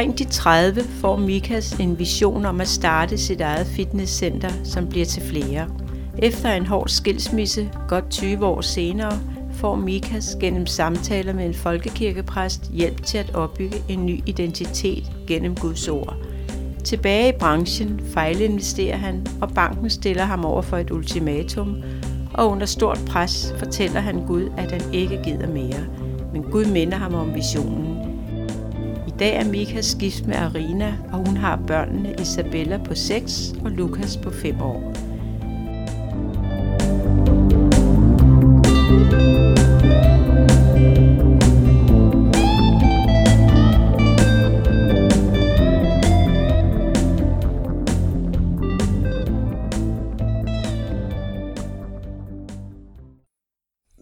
Omkring de 30 får Mikas en vision om at starte sit eget fitnesscenter, som bliver til flere. Efter en hård skilsmisse, godt 20 år senere, får Mikas gennem samtaler med en folkekirkepræst hjælp til at opbygge en ny identitet gennem Guds ord. Tilbage i branchen fejlinvesterer han, og banken stiller ham over for et ultimatum, og under stort pres fortæller han Gud, at han ikke gider mere. Men Gud minder ham om visionen. Dag er Mikas gift med Arina, og hun har børnene Isabella på 6 og Lukas på 5 år.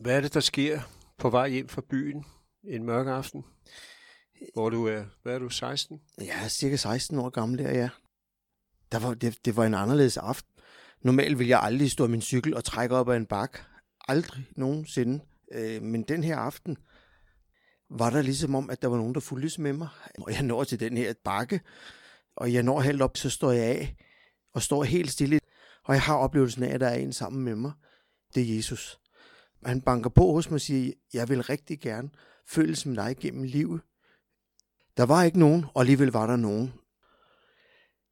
Hvad er det, der sker på vej hjem fra byen en mørk aften? Hvor du er, hvad er du, 16? Jeg er cirka 16 år gammel der, ja. Der var, det, det var en anderledes aften. Normalt vil jeg aldrig stå min cykel og trække op ad en bak. Aldrig nogensinde. Øh, men den her aften var der ligesom om, at der var nogen, der fulgtes med mig. Og jeg når til den her bakke, og jeg når helt op, så står jeg af og står helt stille. Og jeg har oplevelsen af, at der er en sammen med mig. Det er Jesus. Han banker på hos mig og siger, jeg vil rigtig gerne følges med dig gennem livet. Der var ikke nogen, og alligevel var der nogen.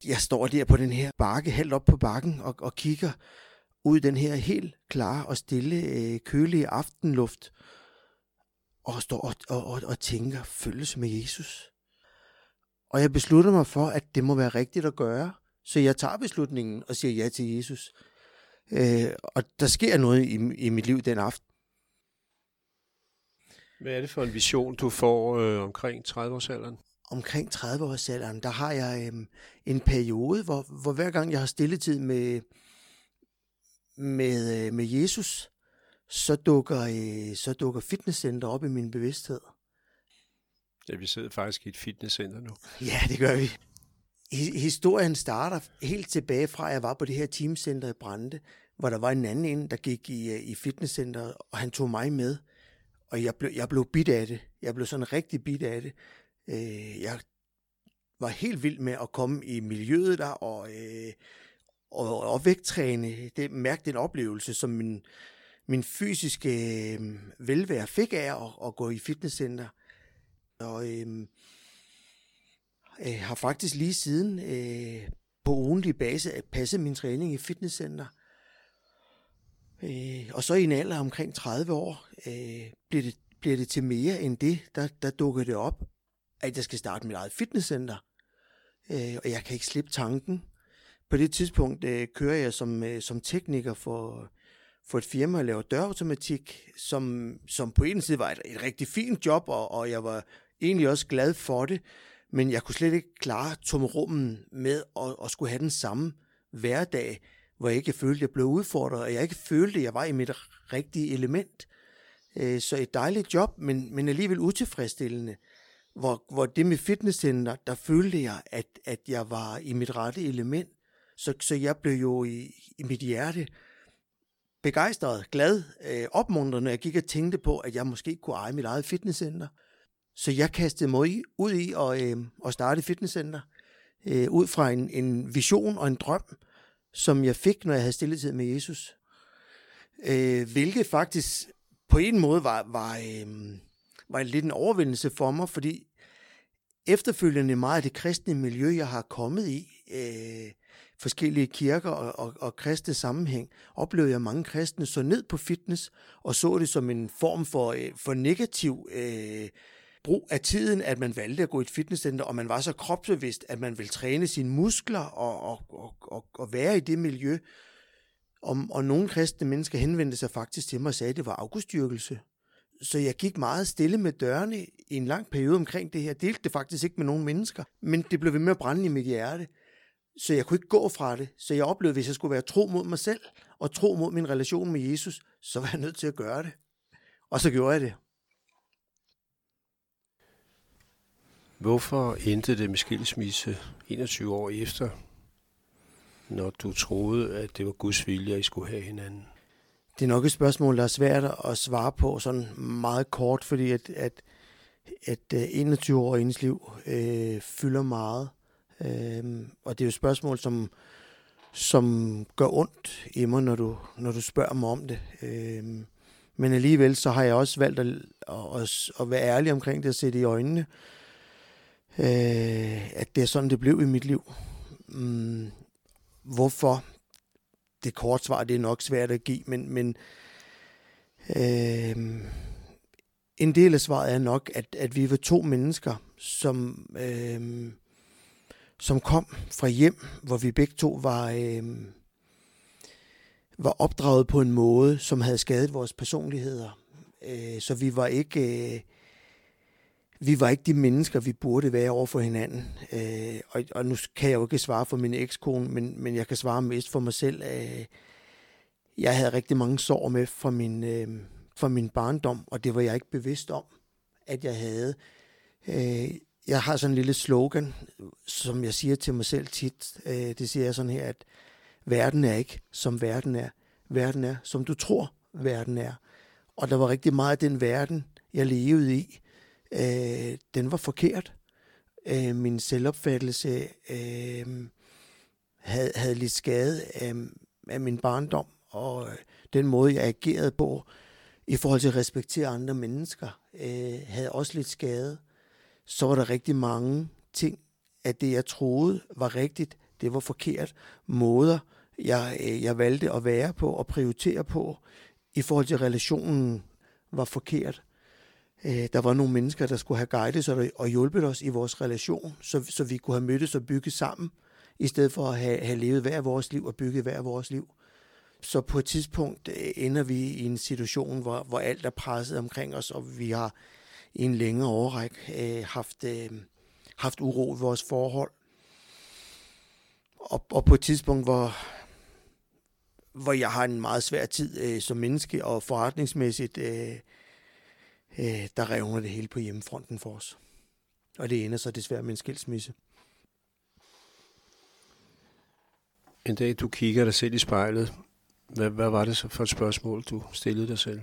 Jeg står der på den her bakke, helt op på bakken, og, og kigger ud i den her helt klare og stille, øh, kølige aftenluft, og står og, og, og, og tænker, følges med Jesus. Og jeg beslutter mig for, at det må være rigtigt at gøre, så jeg tager beslutningen og siger ja til Jesus. Øh, og der sker noget i, i mit liv den aften. Hvad er det for en vision, du får øh, omkring 30-årsalderen? Omkring 30-årsalderen, der har jeg øh, en periode, hvor, hvor hver gang jeg har stilletid med, med, øh, med Jesus, så dukker, øh, så dukker fitnesscenter op i min bevidsthed. Ja, vi sidder faktisk i et fitnesscenter nu. Ja, det gør vi. Historien starter helt tilbage fra, at jeg var på det her teamcenter i Brande, hvor der var en anden en, der gik i, øh, i fitnesscenteret, og han tog mig med. Og jeg blev, jeg blev bit af det. Jeg blev sådan rigtig bit af det. Øh, jeg var helt vild med at komme i miljøet der, og, øh, og, og vægttræne. Det mærkte en oplevelse, som min, min fysiske øh, velvære fik af at, at gå i fitnesscenter. Og øh, øh, har faktisk lige siden øh, på ugentlig base passet min træning i fitnesscenter. Øh, og så i en alder omkring 30 år øh, bliver, det, bliver det til mere end det, der, der dukker det op, at jeg skal starte mit eget fitnesscenter. Øh, og jeg kan ikke slippe tanken. På det tidspunkt øh, kører jeg som, øh, som tekniker for, for et firma og laver dørautomatik, som, som på en side var et, et rigtig fint job, og, og jeg var egentlig også glad for det, men jeg kunne slet ikke klare tomrummen med at, at skulle have den samme hverdag, hvor jeg ikke følte, at jeg blev udfordret, og jeg ikke følte, at jeg var i mit rigtige element. Øh, så et dejligt job, men, men alligevel utilfredsstillende. Hvor, hvor det med fitnesscenter, der følte jeg, at, at jeg var i mit rette element. Så, så jeg blev jo i, i mit hjerte begejstret, glad, øh, opmuntrende, når jeg gik og tænkte på, at jeg måske kunne eje mit eget fitnesscenter. Så jeg kastede mig ud i at, øh, at starte et fitnesscenter, øh, ud fra en, en vision og en drøm, som jeg fik, når jeg havde stilletid med Jesus. Øh, hvilket faktisk på en måde var, var, øh, var lidt en overvindelse for mig, fordi efterfølgende meget af det kristne miljø, jeg har kommet i, øh, forskellige kirker og, og, og kristne sammenhæng, oplevede jeg mange kristne så ned på fitness og så det som en form for, øh, for negativ øh, brug af tiden, at man valgte at gå i et fitnesscenter, og man var så kropsbevidst, at man ville træne sine muskler og, og, og, og, og være i det miljø. Og, og nogle kristne mennesker henvendte sig faktisk til mig og sagde, at det var afgudstyrkelse. Så jeg gik meget stille med dørene i en lang periode omkring det her. Jeg delte det faktisk ikke med nogen mennesker, men det blev ved med at brænde i mit hjerte. Så jeg kunne ikke gå fra det. Så jeg oplevede, at hvis jeg skulle være tro mod mig selv og tro mod min relation med Jesus, så var jeg nødt til at gøre det. Og så gjorde jeg det. Hvorfor endte det med skilsmisse 21 år efter, når du troede, at det var Guds vilje, at I skulle have hinanden? Det er nok et spørgsmål, der er svært at svare på sådan meget kort, fordi at, at at øh, 21 år i ens liv øh, fylder meget. Øh, og det er jo et spørgsmål, som, som gør ondt i mig, når du, når du spørger mig om det. Øh, men alligevel så har jeg også valgt at, at, at være ærlig omkring det og se det i øjnene. Øh, Øh, at det er sådan, det blev i mit liv. Mm, hvorfor? Det korte svar, det er nok svært at give, men, men øh, en del af svaret er nok, at, at vi var to mennesker, som, øh, som kom fra hjem, hvor vi begge to var, øh, var opdraget på en måde, som havde skadet vores personligheder. Øh, så vi var ikke... Øh, vi var ikke de mennesker, vi burde være over for hinanden. Øh, og, og nu kan jeg jo ikke svare for min ekskone, men, men jeg kan svare mest for mig selv. Øh, jeg havde rigtig mange sår med fra min, øh, fra min barndom, og det var jeg ikke bevidst om, at jeg havde. Øh, jeg har sådan en lille slogan, som jeg siger til mig selv tit. Øh, det siger jeg sådan her, at verden er ikke, som verden er. Verden er, som du tror, verden er. Og der var rigtig meget af den verden, jeg levede i, øh, den var forkert. Øh, min selvopfattelse øh, havde, havde lidt skade af, af min barndom, og øh, den måde, jeg agerede på i forhold til at respektere andre mennesker, øh, havde også lidt skade. Så var der rigtig mange ting, at det, jeg troede var rigtigt, det var forkert. Måder, jeg, øh, jeg valgte at være på og prioritere på i forhold til relationen var forkert. Øh, der var nogle mennesker, der skulle have guidet os og hjulpet os i vores relation, så, så vi kunne have mødtes og bygget sammen, i stedet for at have, have levet hver vores liv og bygget hver vores liv. Så på et tidspunkt øh, ender vi i en situation, hvor, hvor alt er presset omkring os, og vi har i en længere overræk øh, haft, øh, haft uro i vores forhold. Og, og på et tidspunkt, hvor, hvor jeg har en meget svær tid øh, som menneske og forretningsmæssigt, øh, øh, der revner det hele på hjemmefronten for os. Og det ender så desværre med en skilsmisse. En dag du kigger dig selv i spejlet, hvad, hvad var det så for et spørgsmål, du stillede dig selv?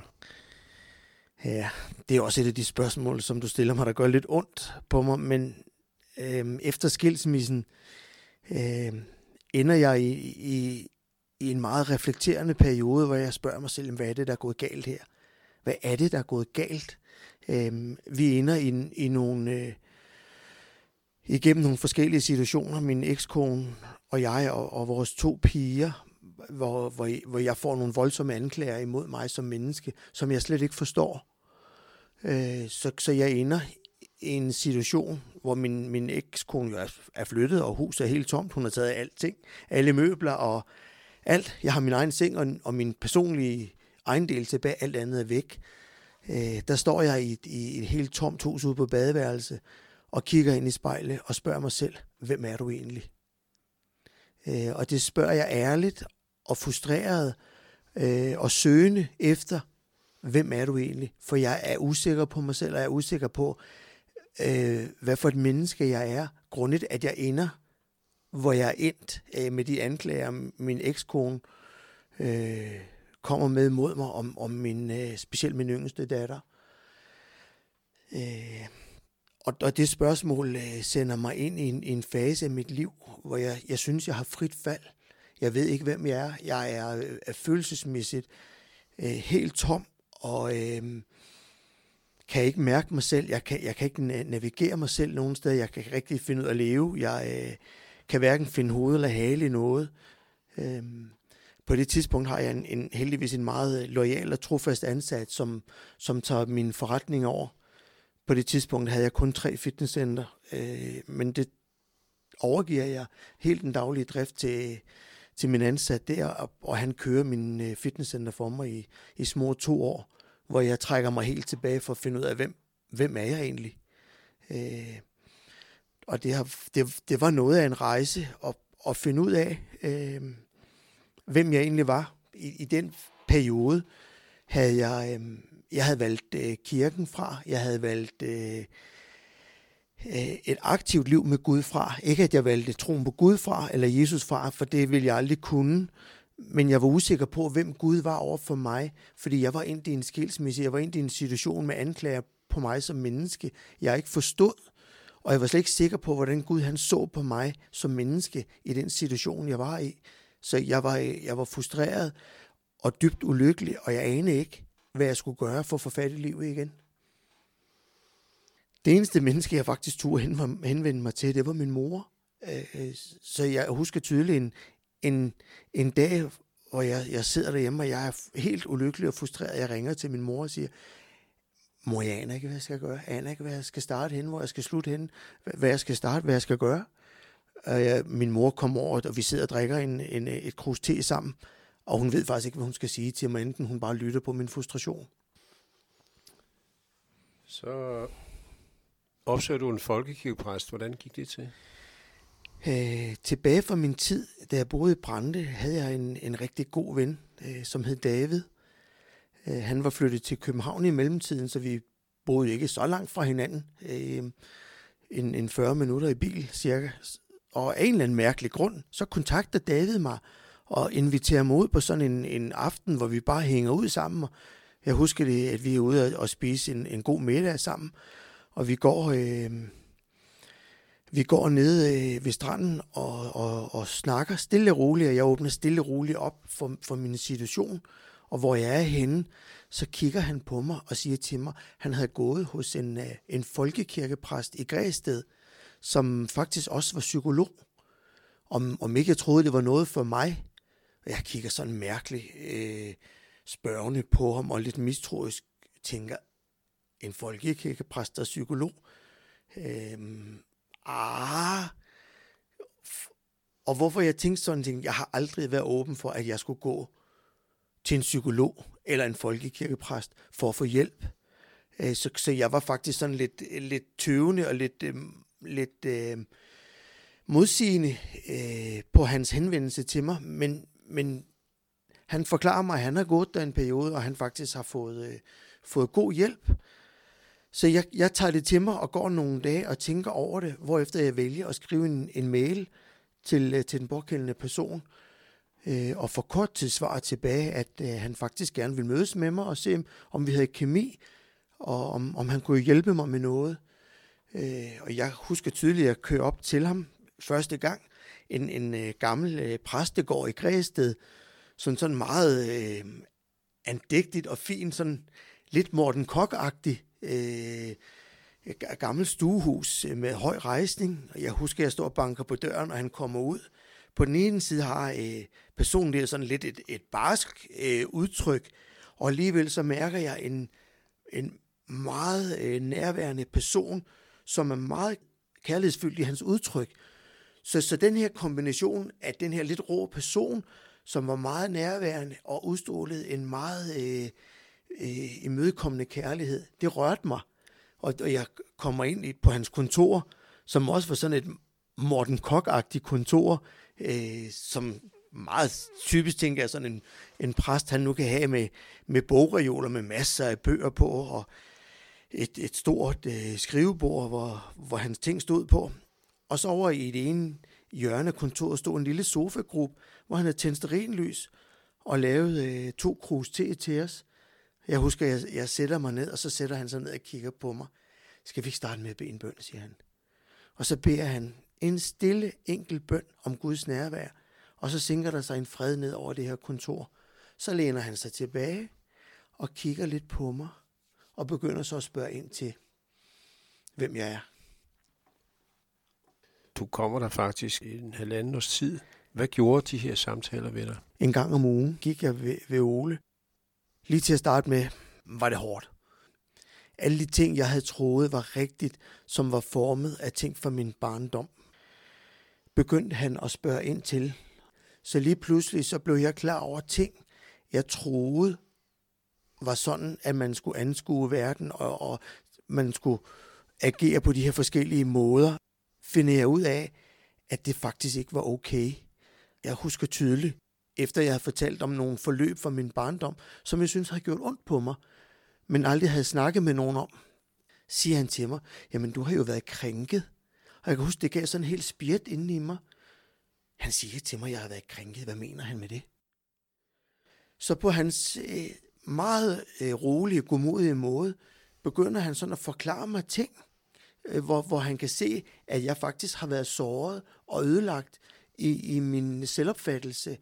Ja, det er også et af de spørgsmål, som du stiller mig, der gør lidt ondt på mig, men øh, efter skilsmissen øh, ender jeg i, i, i en meget reflekterende periode, hvor jeg spørger mig selv, hvad er det, der er gået galt her? Hvad er det, der er gået galt? Øh, vi ender i, i nogle... Øh, igennem nogle forskellige situationer, min ekskone og jeg og, og vores to piger, hvor, hvor, hvor jeg får nogle voldsomme anklager imod mig som menneske, som jeg slet ikke forstår. Øh, så, så jeg ender i en situation, hvor min, min ekskone jo er, er flyttet, og huset er helt tomt. Hun har taget alting, alle møbler og alt. Jeg har min egen seng og, og min personlige ejendel tilbage. Alt andet er væk. Øh, der står jeg i, i et helt tomt hus ude på badeværelse og kigger ind i spejlet og spørger mig selv, hvem er du egentlig? Øh, og det spørger jeg ærligt og frustreret øh, og søgende efter, hvem er du egentlig? For jeg er usikker på mig selv, og jeg er usikker på, øh, hvad for et menneske jeg er, grundet at jeg ender, hvor jeg er endt øh, med de anklager, min ekskone øh, kommer med mod mig om, om min, øh, specielt min yngste datter. Øh, og, og det spørgsmål øh, sender mig ind i en, i en fase af mit liv, hvor jeg, jeg synes, jeg har frit fald. Jeg ved ikke, hvem jeg er. Jeg er, øh, er følelsesmæssigt øh, helt tom, og øh, kan ikke mærke mig selv. Jeg kan, jeg kan ikke navigere mig selv nogen steder. Jeg kan ikke rigtig finde ud af at leve. Jeg øh, kan hverken finde hoved eller hale i noget. Øh, på det tidspunkt har jeg en, en, heldigvis en meget øh, lojal og trofast ansat, som, som tager min forretning over. På det tidspunkt havde jeg kun tre fitnesscenter, øh, men det overgiver jeg helt den daglige drift til, til min ansat der, og, og han kører min øh, fitnesscenter for mig i, i små to år, hvor jeg trækker mig helt tilbage for at finde ud af, hvem, hvem er jeg egentlig? Øh, og det, har, det, det var noget af en rejse at, at finde ud af, øh, hvem jeg egentlig var. I, i den periode havde jeg, øh, jeg havde valgt øh, kirken fra, jeg havde valgt øh, øh, et aktivt liv med Gud fra. Ikke at jeg valgte troen på Gud fra, eller Jesus fra, for det ville jeg aldrig kunne. Men jeg var usikker på, hvem Gud var over for mig, fordi jeg var ind i en skilsmisse, jeg var ind i en situation med anklager på mig som menneske, jeg ikke forstod. Og jeg var slet ikke sikker på, hvordan Gud han så på mig som menneske i den situation, jeg var i. Så jeg var, jeg var frustreret og dybt ulykkelig, og jeg anede ikke, hvad jeg skulle gøre for at få fat i livet igen. Det eneste menneske, jeg faktisk turde henvende mig til, det var min mor. Øh, øh, så jeg husker tydeligt en, en, en dag, hvor jeg, jeg sidder derhjemme, og jeg er helt ulykkelig og frustreret. Jeg ringer til min mor og siger, mor, jeg aner ikke, hvad jeg skal gøre. Jeg aner ikke, hvad jeg skal starte hen, hvor jeg skal slutte hen, hvad jeg skal starte, hvad jeg skal gøre. Jeg, min mor kommer over, og vi sidder og drikker en, en, et krus te sammen, og hun ved faktisk ikke, hvad hun skal sige til mig, enten hun bare lytter på min frustration. Så opsøger du en folkekirkepræst. Hvordan gik det til? Øh, tilbage fra min tid, da jeg boede i Brande, havde jeg en, en rigtig god ven, øh, som hed David. Øh, han var flyttet til København i mellemtiden, så vi boede ikke så langt fra hinanden. Øh, en, en 40 minutter i bil cirka. Og af en eller anden mærkelig grund, så kontakter David mig og inviterer mig ud på sådan en, en aften, hvor vi bare hænger ud sammen. Jeg husker det, at vi er ude og spise en, en god middag sammen. Og vi går... Øh, vi går ned øh, ved stranden og, og, og snakker stille og roligt, og jeg åbner stille og roligt op for, for min situation. Og hvor jeg er henne, så kigger han på mig og siger til mig, han havde gået hos en, øh, en folkekirkepræst i Græsted, som faktisk også var psykolog. Om, om ikke jeg troede, det var noget for mig. Og jeg kigger sådan mærkeligt øh, spørgende på ham og lidt mistroisk tænker, en folkekirkepræst og psykolog. Øh, ah, og hvorfor jeg tænkte sådan ting, jeg har aldrig været åben for, at jeg skulle gå til en psykolog eller en folkekirkepræst for at få hjælp. Øh, så, så jeg var faktisk sådan lidt, lidt tøvende og lidt, øhm, lidt øh, modsigende øh, på hans henvendelse til mig, men, men han forklarer mig, at han har gået der en periode, og han faktisk har fået, øh, fået god hjælp. Så jeg, jeg tager det til mig og går nogle dage og tænker over det, hvorefter jeg vælger at skrive en, en mail til, øh, til den pågældende person, øh, og får kort til svar tilbage, at øh, han faktisk gerne vil mødes med mig og se, om vi havde kemi, og om, om han kunne hjælpe mig med noget. Øh, og jeg husker tydeligt, at jeg kører op til ham første gang, en, en øh, gammel øh, præstegård i Græsted, sådan, sådan meget øh, andægtigt og fint, sådan lidt Morten kok øh, gammelt stuehus øh, med høj rejsning. Jeg husker, at jeg står og banker på døren, og han kommer ud. På den ene side har øh, personen der sådan lidt et, et barsk øh, udtryk, og alligevel så mærker jeg en, en meget øh, nærværende person, som er meget kærlighedsfyldt i hans udtryk. Så, så den her kombination af den her lidt rå person, som var meget nærværende og udstrålede en meget øh, øh, imødekommende kærlighed, det rørte mig. Og, og jeg kommer ind på hans kontor, som også var sådan et Morten Kok-agtigt kontor, øh, som meget typisk tænker jeg sådan en, en præst, han nu kan have med, med bogreoler med masser af bøger på, og et, et stort øh, skrivebord, hvor, hvor hans ting stod på. Og så over i det ene hjørne af kontoret stod en lille sofagruppe, hvor han havde tændt lys og lavet øh, to krus te til os. Jeg husker, jeg, jeg sætter mig ned, og så sætter han sig ned og kigger på mig. Skal vi ikke starte med at bede en bøn, siger han. Og så beder han en stille, enkel bøn om Guds nærvær, og så sænker der sig en fred ned over det her kontor. Så læner han sig tilbage og kigger lidt på mig, og begynder så at spørge ind til, hvem jeg er. Du kommer der faktisk i en halvanden års tid. Hvad gjorde de her samtaler ved dig? En gang om ugen gik jeg ved, ved Ole, Lige til at starte med, var det hårdt. Alle de ting, jeg havde troet var rigtigt, som var formet af ting fra min barndom, begyndte han at spørge ind til. Så lige pludselig så blev jeg klar over ting, jeg troede var sådan, at man skulle anskue verden, og, og man skulle agere på de her forskellige måder, finder jeg ud af, at det faktisk ikke var okay. Jeg husker tydeligt, efter jeg havde fortalt om nogle forløb fra min barndom, som jeg synes havde gjort ondt på mig, men aldrig havde snakket med nogen om, siger han til mig, jamen du har jo været krænket. Og jeg kan huske, det gav sådan en helt spirit inde i mig. Han siger til mig, at jeg har været krænket. Hvad mener han med det? Så på hans øh, meget øh, rolige, godmodig måde, begynder han sådan at forklare mig ting, øh, hvor, hvor han kan se, at jeg faktisk har været såret og ødelagt i, i min selvopfattelse.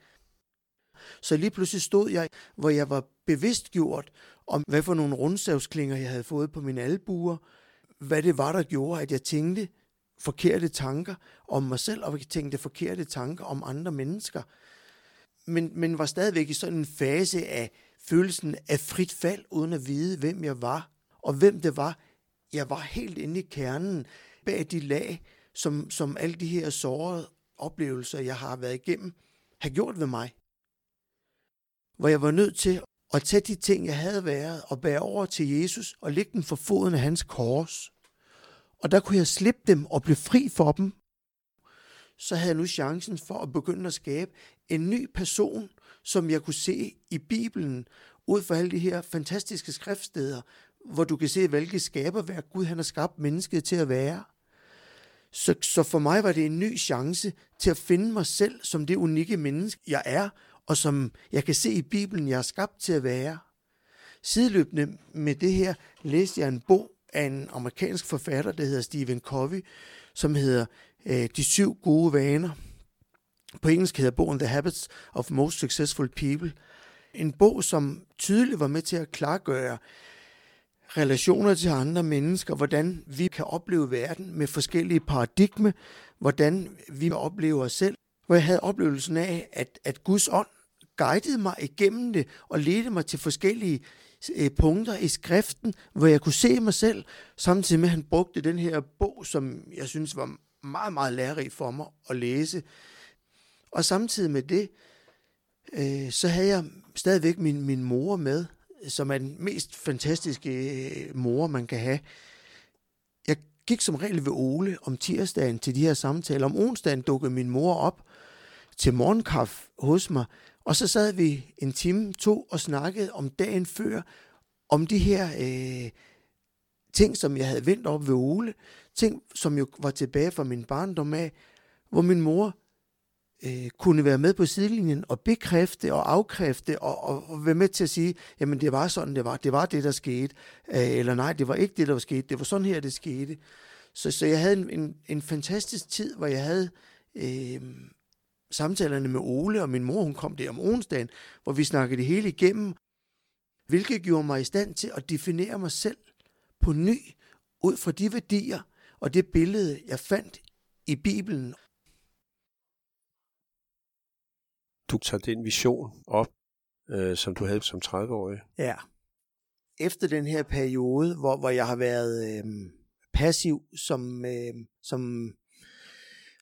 Så lige pludselig stod jeg, hvor jeg var bevidstgjort om, hvad for nogle rundsavsklinger jeg havde fået på mine albuer, hvad det var, der gjorde, at jeg tænkte forkerte tanker om mig selv, og jeg tænkte forkerte tanker om andre mennesker. Men, men var stadigvæk i sådan en fase af følelsen af frit fald, uden at vide, hvem jeg var, og hvem det var. Jeg var helt inde i kernen bag de lag, som, som alle de her sårede oplevelser, jeg har været igennem, har gjort ved mig. Hvor jeg var nødt til at tage de ting, jeg havde været, og bære over til Jesus og lægge dem for foden af hans kors. Og der kunne jeg slippe dem og blive fri for dem. Så havde jeg nu chancen for at begynde at skabe en ny person, som jeg kunne se i Bibelen, ud fra alle de her fantastiske skriftsteder, hvor du kan se, hvilke skaberværk Gud han har skabt mennesket til at være. Så, så for mig var det en ny chance til at finde mig selv som det unikke menneske, jeg er, og som jeg kan se i Bibelen, jeg er skabt til at være. Sideløbende med det her læste jeg en bog af en amerikansk forfatter, der hedder Stephen Covey, som hedder øh, De syv gode vaner. På engelsk hedder bogen The Habits of Most Successful People. En bog, som tydeligt var med til at klargøre relationer til andre mennesker, hvordan vi kan opleve verden med forskellige paradigme, hvordan vi oplever os selv, hvor jeg havde oplevelsen af, at, at Guds ånd guidede mig igennem det og ledte mig til forskellige øh, punkter i skriften, hvor jeg kunne se mig selv, samtidig med at han brugte den her bog, som jeg synes var meget, meget lærerigt for mig at læse. Og samtidig med det, øh, så havde jeg stadigvæk min, min mor med, som er den mest fantastiske øh, mor, man kan have. Jeg gik som regel ved Ole om tirsdagen til de her samtaler. Om onsdagen dukkede min mor op til morgenkaffe hos mig, og så sad vi en time, to og snakkede om dagen før, om de her øh, ting, som jeg havde vendt op ved Ole, ting, som jo var tilbage fra min barndom af, hvor min mor øh, kunne være med på sidelinjen og bekræfte og afkræfte og, og, og være med til at sige, jamen det var sådan, det var, det var det, der skete, øh, eller nej, det var ikke det, der var sket, det var sådan her, det skete. Så, så jeg havde en, en, en fantastisk tid, hvor jeg havde øh, samtalerne med Ole, og min mor, hun kom der om onsdagen, hvor vi snakkede det hele igennem, hvilket gjorde mig i stand til at definere mig selv på ny, ud fra de værdier og det billede, jeg fandt i Bibelen. Du tager den vision op, øh, som du havde som 30-årig. Ja. Efter den her periode, hvor, hvor jeg har været øh, passiv som, øh, som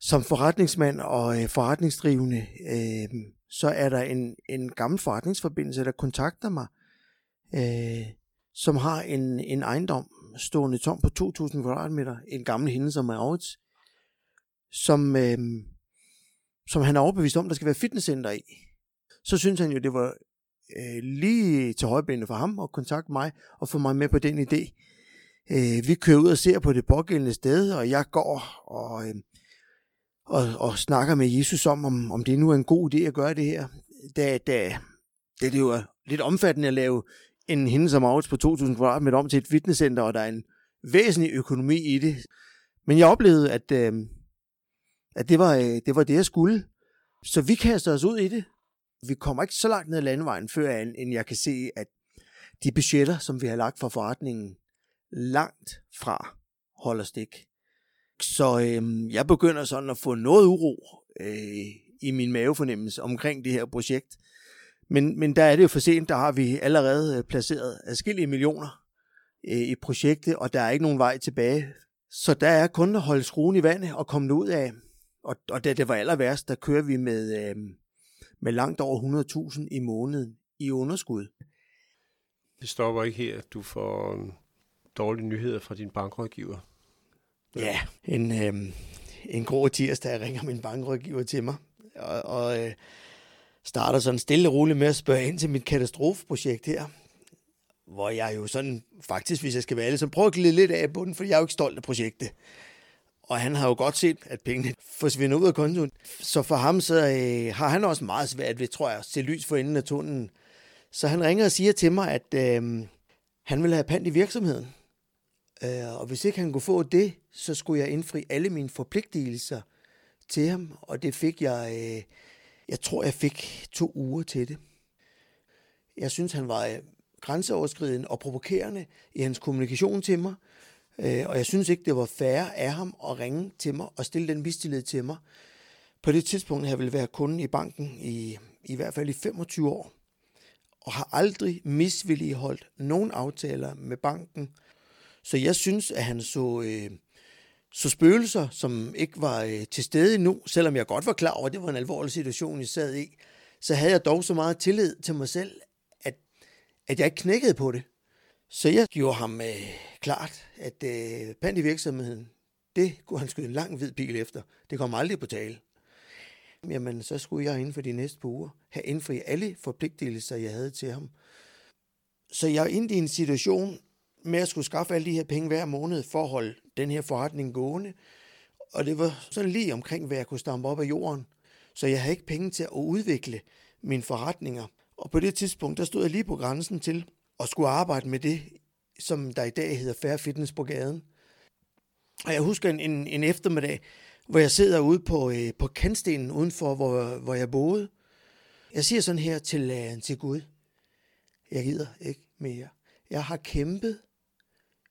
som forretningsmand og øh, forretningsdrivende, øh, så er der en, en gammel forretningsforbindelse, der kontakter mig, øh, som har en, en ejendom stående tom på 2.000 kvadratmeter, en gammel hende som er som, øh, som han er overbevist om, der skal være fitnesscenter i. Så synes han jo, det var øh, lige til højbenet for ham at kontakte mig og få mig med på den idé. Øh, vi kører ud og ser på det pågældende sted, og jeg går og øh, og, og snakker med Jesus om, om, om det nu er en god idé at gøre det her. Da, da, da det jo er lidt omfattende at lave en hende som Aarhus på 2.000 kvadratmeter om til et fitnesscenter, og der er en væsentlig økonomi i det. Men jeg oplevede, at, øh, at det, var, øh, det var det, jeg skulle. Så vi kaster os ud i det. Vi kommer ikke så langt ned ad landevejen, før end jeg kan se, at de budgetter, som vi har lagt for forretningen, langt fra holder stik. Så øh, jeg begynder sådan at få noget uro øh, i min mavefornemmelse omkring det her projekt. Men, men der er det jo for sent, der har vi allerede øh, placeret adskillige millioner øh, i projektet, og der er ikke nogen vej tilbage. Så der er kun at holde skruen i vandet og komme ud af. Og, og da det var aller værst, der kører vi med, øh, med langt over 100.000 i måneden i underskud. Det stopper ikke her. Du får um, dårlige nyheder fra din bankrådgiver. Ja, en, øh, en grå tirsdag ringer min bankrådgiver til mig, og, og øh, starter sådan stille og roligt med at spørge ind til mit katastrofeprojekt her, hvor jeg jo sådan, faktisk hvis jeg skal være ærlig, så prøver at glide lidt af bunden, for jeg er jo ikke stolt af projektet. Og han har jo godt set, at pengene forsvinder ud af kontoen. Så for ham, så øh, har han også meget svært ved, tror jeg, at se lys for enden af tunnelen. Så han ringer og siger til mig, at øh, han vil have pant i virksomheden Øh, og hvis ikke han kunne få det, så skulle jeg indfri alle mine forpligtelser til ham, og det fik jeg, øh, jeg tror jeg fik to uger til det. Jeg synes, han var øh, grænseoverskridende og provokerende i hans kommunikation til mig, øh, og jeg synes ikke, det var fair af ham at ringe til mig og stille den mistillid til mig. På det tidspunkt jeg ville være kunde i banken i, i hvert fald i 25 år, og har aldrig misvilligeholdt nogen aftaler med banken. Så jeg synes, at han så, øh, så spøgelser, som ikke var øh, til stede endnu, selvom jeg godt var klar over, at det var en alvorlig situation, jeg sad i, så havde jeg dog så meget tillid til mig selv, at, at jeg ikke knækkede på det. Så jeg gjorde ham øh, klart, at øh, pant i virksomheden, det kunne han skyde en lang hvid bil efter. Det kom aldrig på tale. Jamen, så skulle jeg inden for de næste par uger have indfri alle forpligtelser, jeg havde til ham. Så jeg er inde i en situation med at skulle skaffe alle de her penge hver måned for at holde den her forretning gående. Og det var sådan lige omkring, hvad jeg kunne stampe op af jorden. Så jeg havde ikke penge til at udvikle mine forretninger. Og på det tidspunkt, der stod jeg lige på grænsen til at skulle arbejde med det, som der i dag hedder Fair Fitness på gaden. Og jeg husker en, en, en eftermiddag, hvor jeg sidder ude på, øh, på kantstenen udenfor, hvor, hvor jeg boede. Jeg siger sådan her til, øh, til Gud, jeg gider ikke mere. Jeg har kæmpet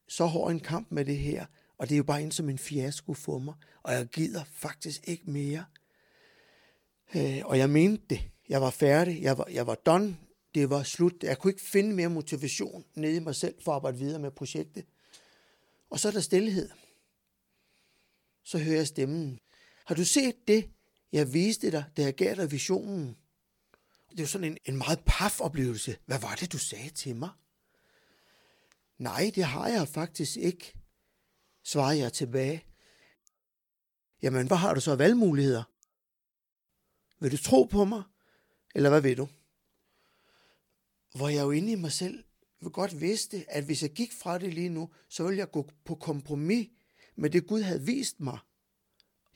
så hård en kamp med det her, og det er jo bare en som en fiasko for mig, og jeg gider faktisk ikke mere. Øh, og jeg mente det. Jeg var færdig. Jeg var, jeg var done. Det var slut. Jeg kunne ikke finde mere motivation nede i mig selv for at arbejde videre med projektet. Og så er der stillhed. Så hører jeg stemmen. Har du set det, jeg viste dig, da jeg gav dig visionen? Det er jo sådan en, en meget paf oplevelse. Hvad var det, du sagde til mig? Nej, det har jeg faktisk ikke, svarer jeg tilbage. Jamen, hvad har du så af valgmuligheder? Vil du tro på mig, eller hvad vil du? Hvor jeg jo inde i mig selv vil godt vidste, at hvis jeg gik fra det lige nu, så ville jeg gå på kompromis med det Gud havde vist mig.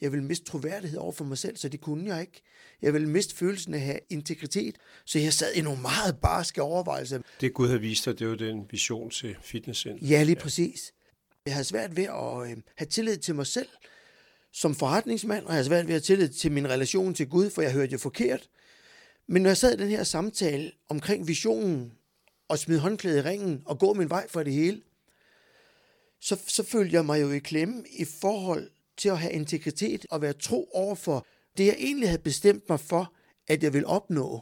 Jeg ville miste troværdighed over for mig selv, så det kunne jeg ikke. Jeg ville miste følelsen af at have integritet, så jeg sad i nogle meget barske overvejelser. Det Gud har vist dig, det var den vision til fitnesscenter. Ja, lige ja. præcis. Jeg havde svært ved at øh, have tillid til mig selv som forretningsmand, og jeg havde svært ved at have tillid til min relation til Gud, for jeg hørte jo forkert. Men når jeg sad i den her samtale omkring visionen, og smide håndklædet i ringen, og gå min vej for det hele, så, så følte jeg mig jo i klemme i forhold til at have integritet og være tro over for det, jeg egentlig havde bestemt mig for, at jeg vil opnå.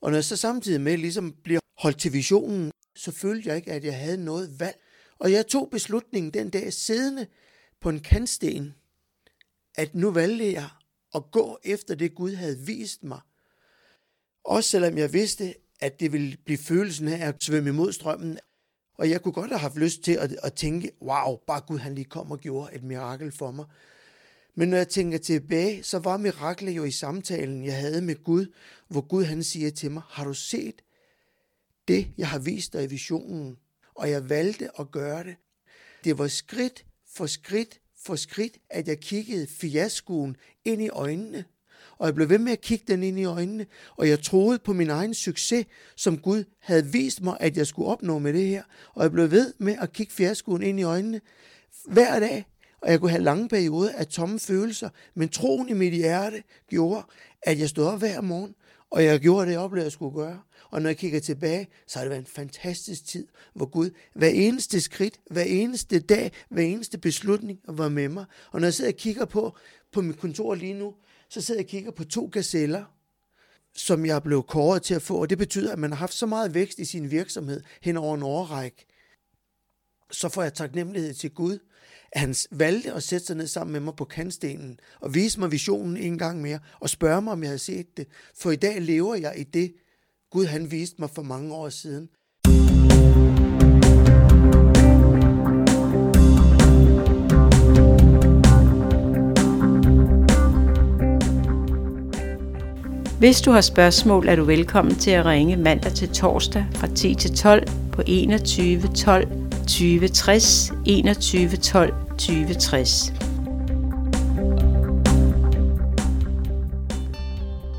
Og når jeg så samtidig med ligesom bliver holdt til visionen, så følte jeg ikke, at jeg havde noget valg. Og jeg tog beslutningen den dag siddende på en kantsten, at nu valgte jeg at gå efter det, Gud havde vist mig. Også selvom jeg vidste, at det ville blive følelsen af at svømme imod strømmen. Og jeg kunne godt have haft lyst til at, at tænke, wow, bare Gud han lige kom og gjorde et mirakel for mig. Men når jeg tænker tilbage, så var miraklet jo i samtalen, jeg havde med Gud, hvor Gud han siger til mig, har du set det, jeg har vist dig i visionen? Og jeg valgte at gøre det. Det var skridt for skridt for skridt, at jeg kiggede fiaskoen ind i øjnene. Og jeg blev ved med at kigge den ind i øjnene, og jeg troede på min egen succes, som Gud havde vist mig, at jeg skulle opnå med det her. Og jeg blev ved med at kigge fiaskoen ind i øjnene hver dag, og jeg kunne have lange perioder af tomme følelser, men troen i mit hjerte gjorde, at jeg stod op hver morgen, og jeg gjorde det, jeg oplevede, jeg skulle gøre. Og når jeg kigger tilbage, så har det været en fantastisk tid, hvor Gud hver eneste skridt, hver eneste dag, hver eneste beslutning var med mig. Og når jeg sidder og kigger på, på mit kontor lige nu, så sidder jeg og kigger på to gazeller, som jeg blev kåret til at få. Og det betyder, at man har haft så meget vækst i sin virksomhed hen over en årrække. Så får jeg taknemmelighed til Gud, at han valgte at sætte sig ned sammen med mig på kantstenen og vise mig visionen en gang mere og spørge mig, om jeg havde set det. For i dag lever jeg i det, Gud han viste mig for mange år siden. Hvis du har spørgsmål, er du velkommen til at ringe mandag til torsdag fra 10 til 12 på 21 12 20 60 21 12 20 60.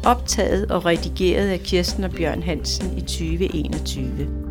Optaget og redigeret af Kirsten og Bjørn Hansen i 2021.